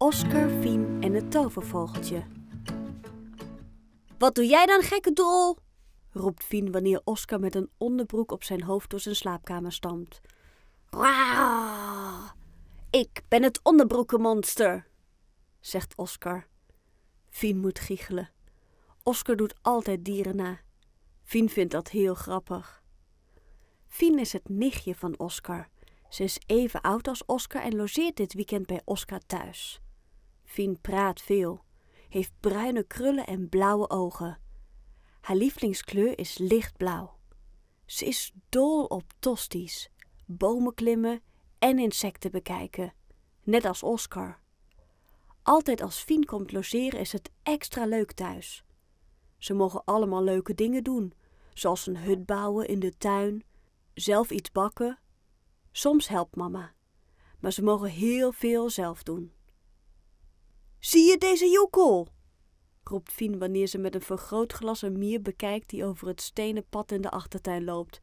Oscar, Fien en het tovervogeltje. Wat doe jij dan, gekke drol? roept Fien wanneer Oscar met een onderbroek op zijn hoofd door zijn slaapkamer stampt. Rauw! Ik ben het onderbroekenmonster, zegt Oscar. Fien moet giechelen. Oscar doet altijd dieren na. Fien vindt dat heel grappig. Fien is het nichtje van Oscar. Ze is even oud als Oscar en logeert dit weekend bij Oscar thuis. Fien praat veel, heeft bruine krullen en blauwe ogen. Haar lievelingskleur is lichtblauw. Ze is dol op tosties, bomen klimmen en insecten bekijken, net als Oscar. Altijd als Fien komt logeren is het extra leuk thuis. Ze mogen allemaal leuke dingen doen, zoals een hut bouwen in de tuin, zelf iets bakken. Soms helpt mama, maar ze mogen heel veel zelf doen. Zie je deze joekel? roept Fien wanneer ze met een vergrootglas een mier bekijkt die over het stenen pad in de achtertuin loopt.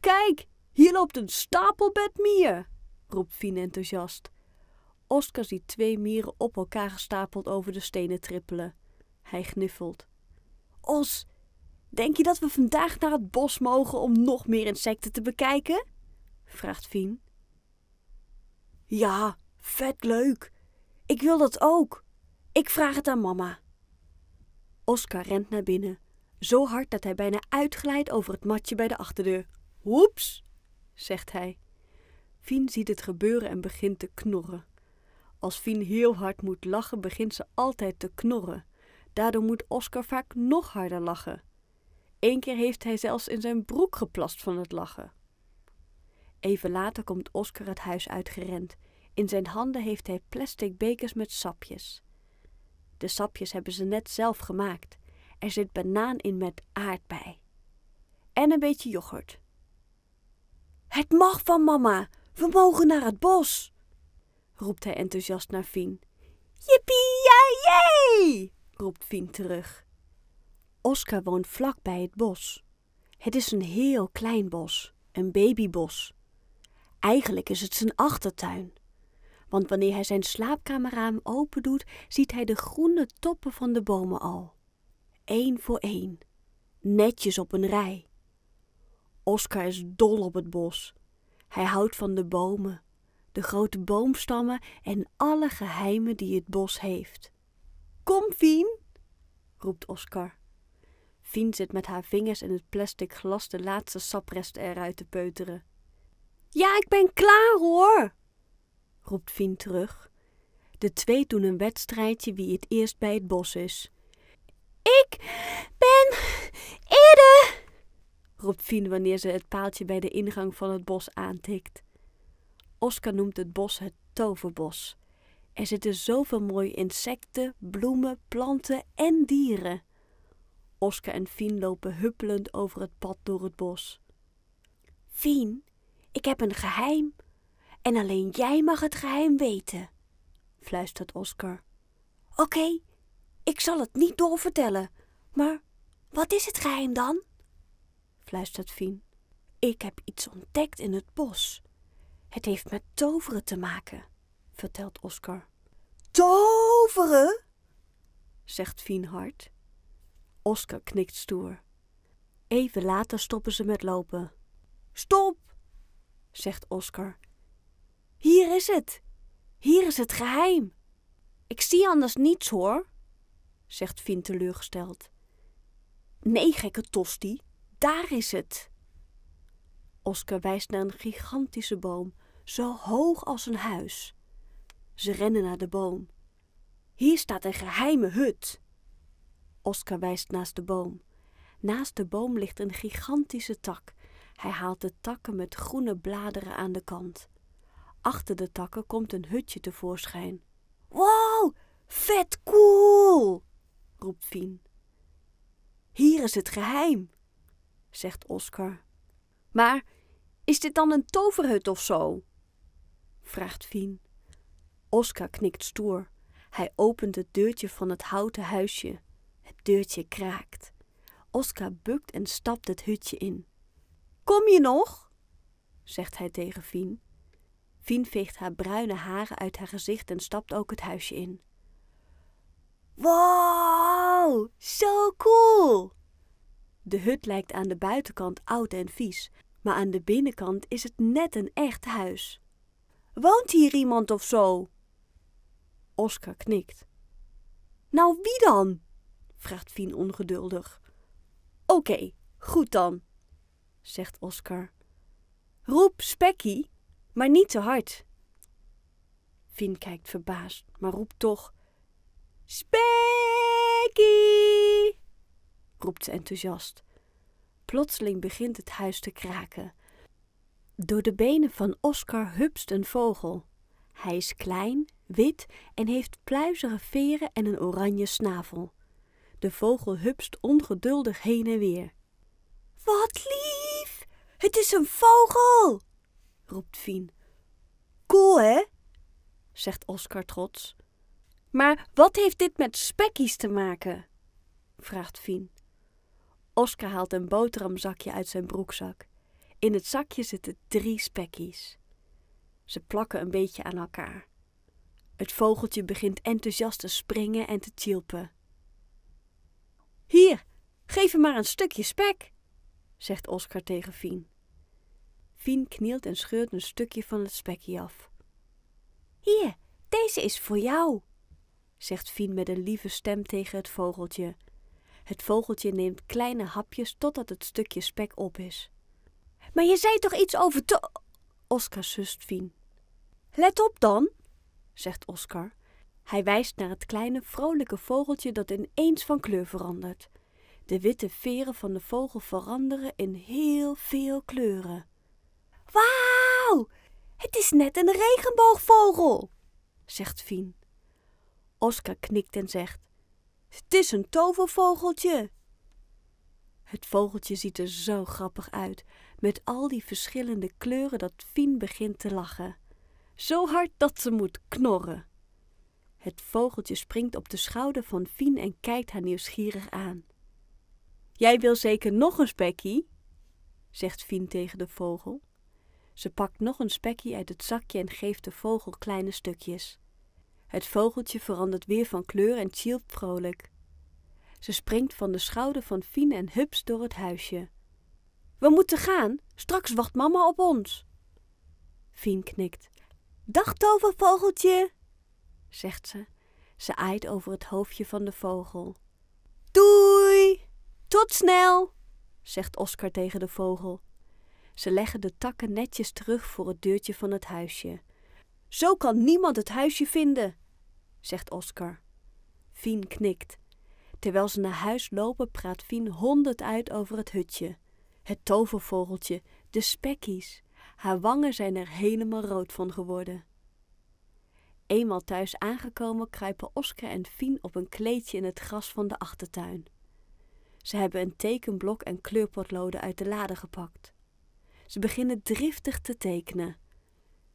Kijk, hier loopt een stapelbed mier, roept Fien enthousiast. Oscar ziet twee mieren op elkaar gestapeld over de stenen trippelen. Hij gniffelt. Os, denk je dat we vandaag naar het bos mogen om nog meer insecten te bekijken? vraagt Fien. Ja, vet leuk. Ik wil dat ook. Ik vraag het aan mama. Oscar rent naar binnen, zo hard dat hij bijna uitglijdt over het matje bij de achterdeur. Hoeps, zegt hij. Fien ziet het gebeuren en begint te knorren. Als Fien heel hard moet lachen, begint ze altijd te knorren. Daardoor moet Oscar vaak nog harder lachen. Eén keer heeft hij zelfs in zijn broek geplast van het lachen. Even later komt Oscar het huis uitgerend. In zijn handen heeft hij plastic bekers met sapjes. De sapjes hebben ze net zelf gemaakt. Er zit banaan in met aardbei. En een beetje yoghurt. Het mag van mama. We mogen naar het bos, roept hij enthousiast naar Fien. Jippie, ja, jee, roept Fien terug. Oscar woont vlak bij het bos. Het is een heel klein bos, een babybos. Eigenlijk is het zijn achtertuin. Want wanneer hij zijn slaapkamerraam open doet, ziet hij de groene toppen van de bomen al. Eén voor één, netjes op een rij. Oscar is dol op het bos. Hij houdt van de bomen, de grote boomstammen en alle geheimen die het bos heeft. Kom, Fien, roept Oscar. Fien zit met haar vingers in het plastic glas de laatste sapresten eruit te peuteren. Ja, ik ben klaar hoor, roept Fien terug. De twee doen een wedstrijdje wie het eerst bij het bos is. Ik ben eerder, roept Fien wanneer ze het paaltje bij de ingang van het bos aantikt. Oscar noemt het bos het toverbos. Er zitten zoveel mooie insecten, bloemen, planten en dieren. Oscar en Fien lopen huppelend over het pad door het bos. Fien, ik heb een geheim. En alleen jij mag het geheim weten, fluistert Oscar. Oké, ik zal het niet doorvertellen, maar wat is het geheim dan? fluistert Fien. Ik heb iets ontdekt in het bos. Het heeft met toveren te maken, vertelt Oscar. Toveren? zegt Fien hard. Oscar knikt stoer. Even later stoppen ze met lopen. Stop, zegt Oscar. Hier is het. Hier is het geheim. Ik zie anders niets hoor, zegt Fien teleurgesteld. Nee, gekke tosti, daar is het. Oscar wijst naar een gigantische boom, zo hoog als een huis. Ze rennen naar de boom. Hier staat een geheime hut. Oscar wijst naast de boom. Naast de boom ligt een gigantische tak. Hij haalt de takken met groene bladeren aan de kant. Achter de takken komt een hutje tevoorschijn. Wow, vet cool, roept Fien. Hier is het geheim, zegt Oscar. Maar is dit dan een toverhut of zo? vraagt Fien. Oscar knikt stoer. Hij opent het deurtje van het houten huisje. Het deurtje kraakt. Oscar bukt en stapt het hutje in. Kom je nog? zegt hij tegen Fien. Fien veegt haar bruine haren uit haar gezicht en stapt ook het huisje in. Wow, zo cool! De hut lijkt aan de buitenkant oud en vies, maar aan de binnenkant is het net een echt huis. Woont hier iemand of zo? Oscar knikt. Nou, wie dan? vraagt Fien ongeduldig. Oké, goed dan, zegt Oscar. Roep Spekkie, maar niet te hard. Fien kijkt verbaasd, maar roept toch: Spekkie! roept ze enthousiast. Plotseling begint het huis te kraken. Door de benen van Oscar hupst een vogel. Hij is klein, wit en heeft pluizige veren en een oranje snavel. De vogel hupst ongeduldig heen en weer. Wat lief! Het is een vogel! Roept Fien. Cool, hè? zegt Oscar trots. Maar wat heeft dit met spekkies te maken? vraagt Fien. Oscar haalt een boterhamzakje uit zijn broekzak. In het zakje zitten drie spekkies. Ze plakken een beetje aan elkaar. Het vogeltje begint enthousiast te springen en te tjilpen. Hier, geef hem maar een stukje spek, zegt Oscar tegen Fien. Fien knielt en scheurt een stukje van het spekje af. Hier, deze is voor jou, zegt Fien met een lieve stem tegen het vogeltje. Het vogeltje neemt kleine hapjes totdat het stukje spek op is. Maar je zei toch iets over to... Oscar sust Fien. Let op dan, zegt Oscar. Hij wijst naar het kleine, vrolijke vogeltje dat ineens van kleur verandert. De witte veren van de vogel veranderen in heel veel kleuren. Het is net een regenboogvogel, zegt Fien. Oscar knikt en zegt: Het is een tovervogeltje. Het vogeltje ziet er zo grappig uit, met al die verschillende kleuren dat Fien begint te lachen. Zo hard dat ze moet knorren. Het vogeltje springt op de schouder van Fien en kijkt haar nieuwsgierig aan. Jij wil zeker nog een spekkie? zegt Fien tegen de vogel. Ze pakt nog een spekkie uit het zakje en geeft de vogel kleine stukjes. Het vogeltje verandert weer van kleur en chilpt vrolijk. Ze springt van de schouder van Fien en hups door het huisje. We moeten gaan, straks wacht mama op ons. Fien knikt. Dag tovervogeltje, zegt ze. Ze aait over het hoofdje van de vogel. Doei! Tot snel, zegt Oscar tegen de vogel. Ze leggen de takken netjes terug voor het deurtje van het huisje. Zo kan niemand het huisje vinden, zegt Oscar. Fien knikt. Terwijl ze naar huis lopen, praat Fien honderd uit over het hutje. Het tovervogeltje, de spekkies. Haar wangen zijn er helemaal rood van geworden. Eenmaal thuis aangekomen kruipen Oscar en Fien op een kleedje in het gras van de achtertuin. Ze hebben een tekenblok en kleurpotloden uit de lade gepakt. Ze beginnen driftig te tekenen.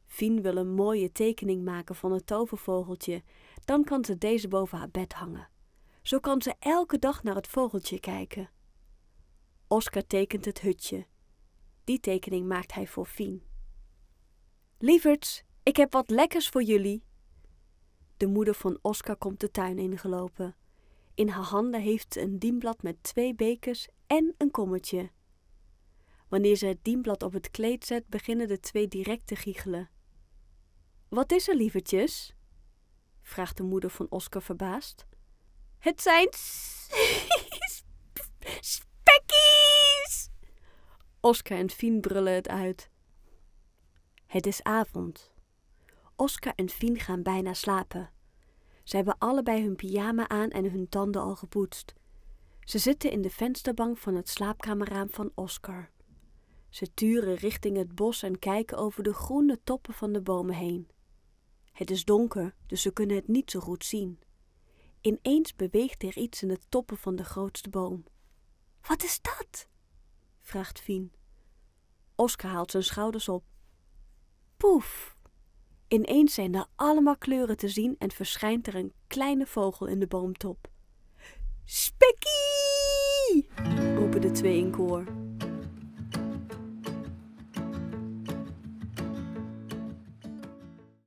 Fien wil een mooie tekening maken van het tovervogeltje, dan kan ze deze boven haar bed hangen. Zo kan ze elke dag naar het vogeltje kijken. Oscar tekent het hutje. Die tekening maakt hij voor Fien. Lieverds, ik heb wat lekkers voor jullie. De moeder van Oscar komt de tuin ingelopen. In haar handen heeft ze een dienblad met twee bekers en een kommetje. Wanneer ze het dienblad op het kleed zet, beginnen de twee direct te giechelen. Wat is er, lievertjes? vraagt de moeder van Oscar verbaasd. Het zijn spekkies! Oscar en Fien brullen het uit. Het is avond. Oscar en Fien gaan bijna slapen. Ze hebben allebei hun pyjama aan en hun tanden al gepoetst. Ze zitten in de vensterbank van het slaapkamerraam van Oscar. Ze turen richting het bos en kijken over de groene toppen van de bomen heen. Het is donker, dus ze kunnen het niet zo goed zien. Ineens beweegt er iets in de toppen van de grootste boom. Wat is dat? vraagt Fien. Oscar haalt zijn schouders op. Poef! Ineens zijn er allemaal kleuren te zien en verschijnt er een kleine vogel in de boomtop. Spekkie! roepen de twee in koor.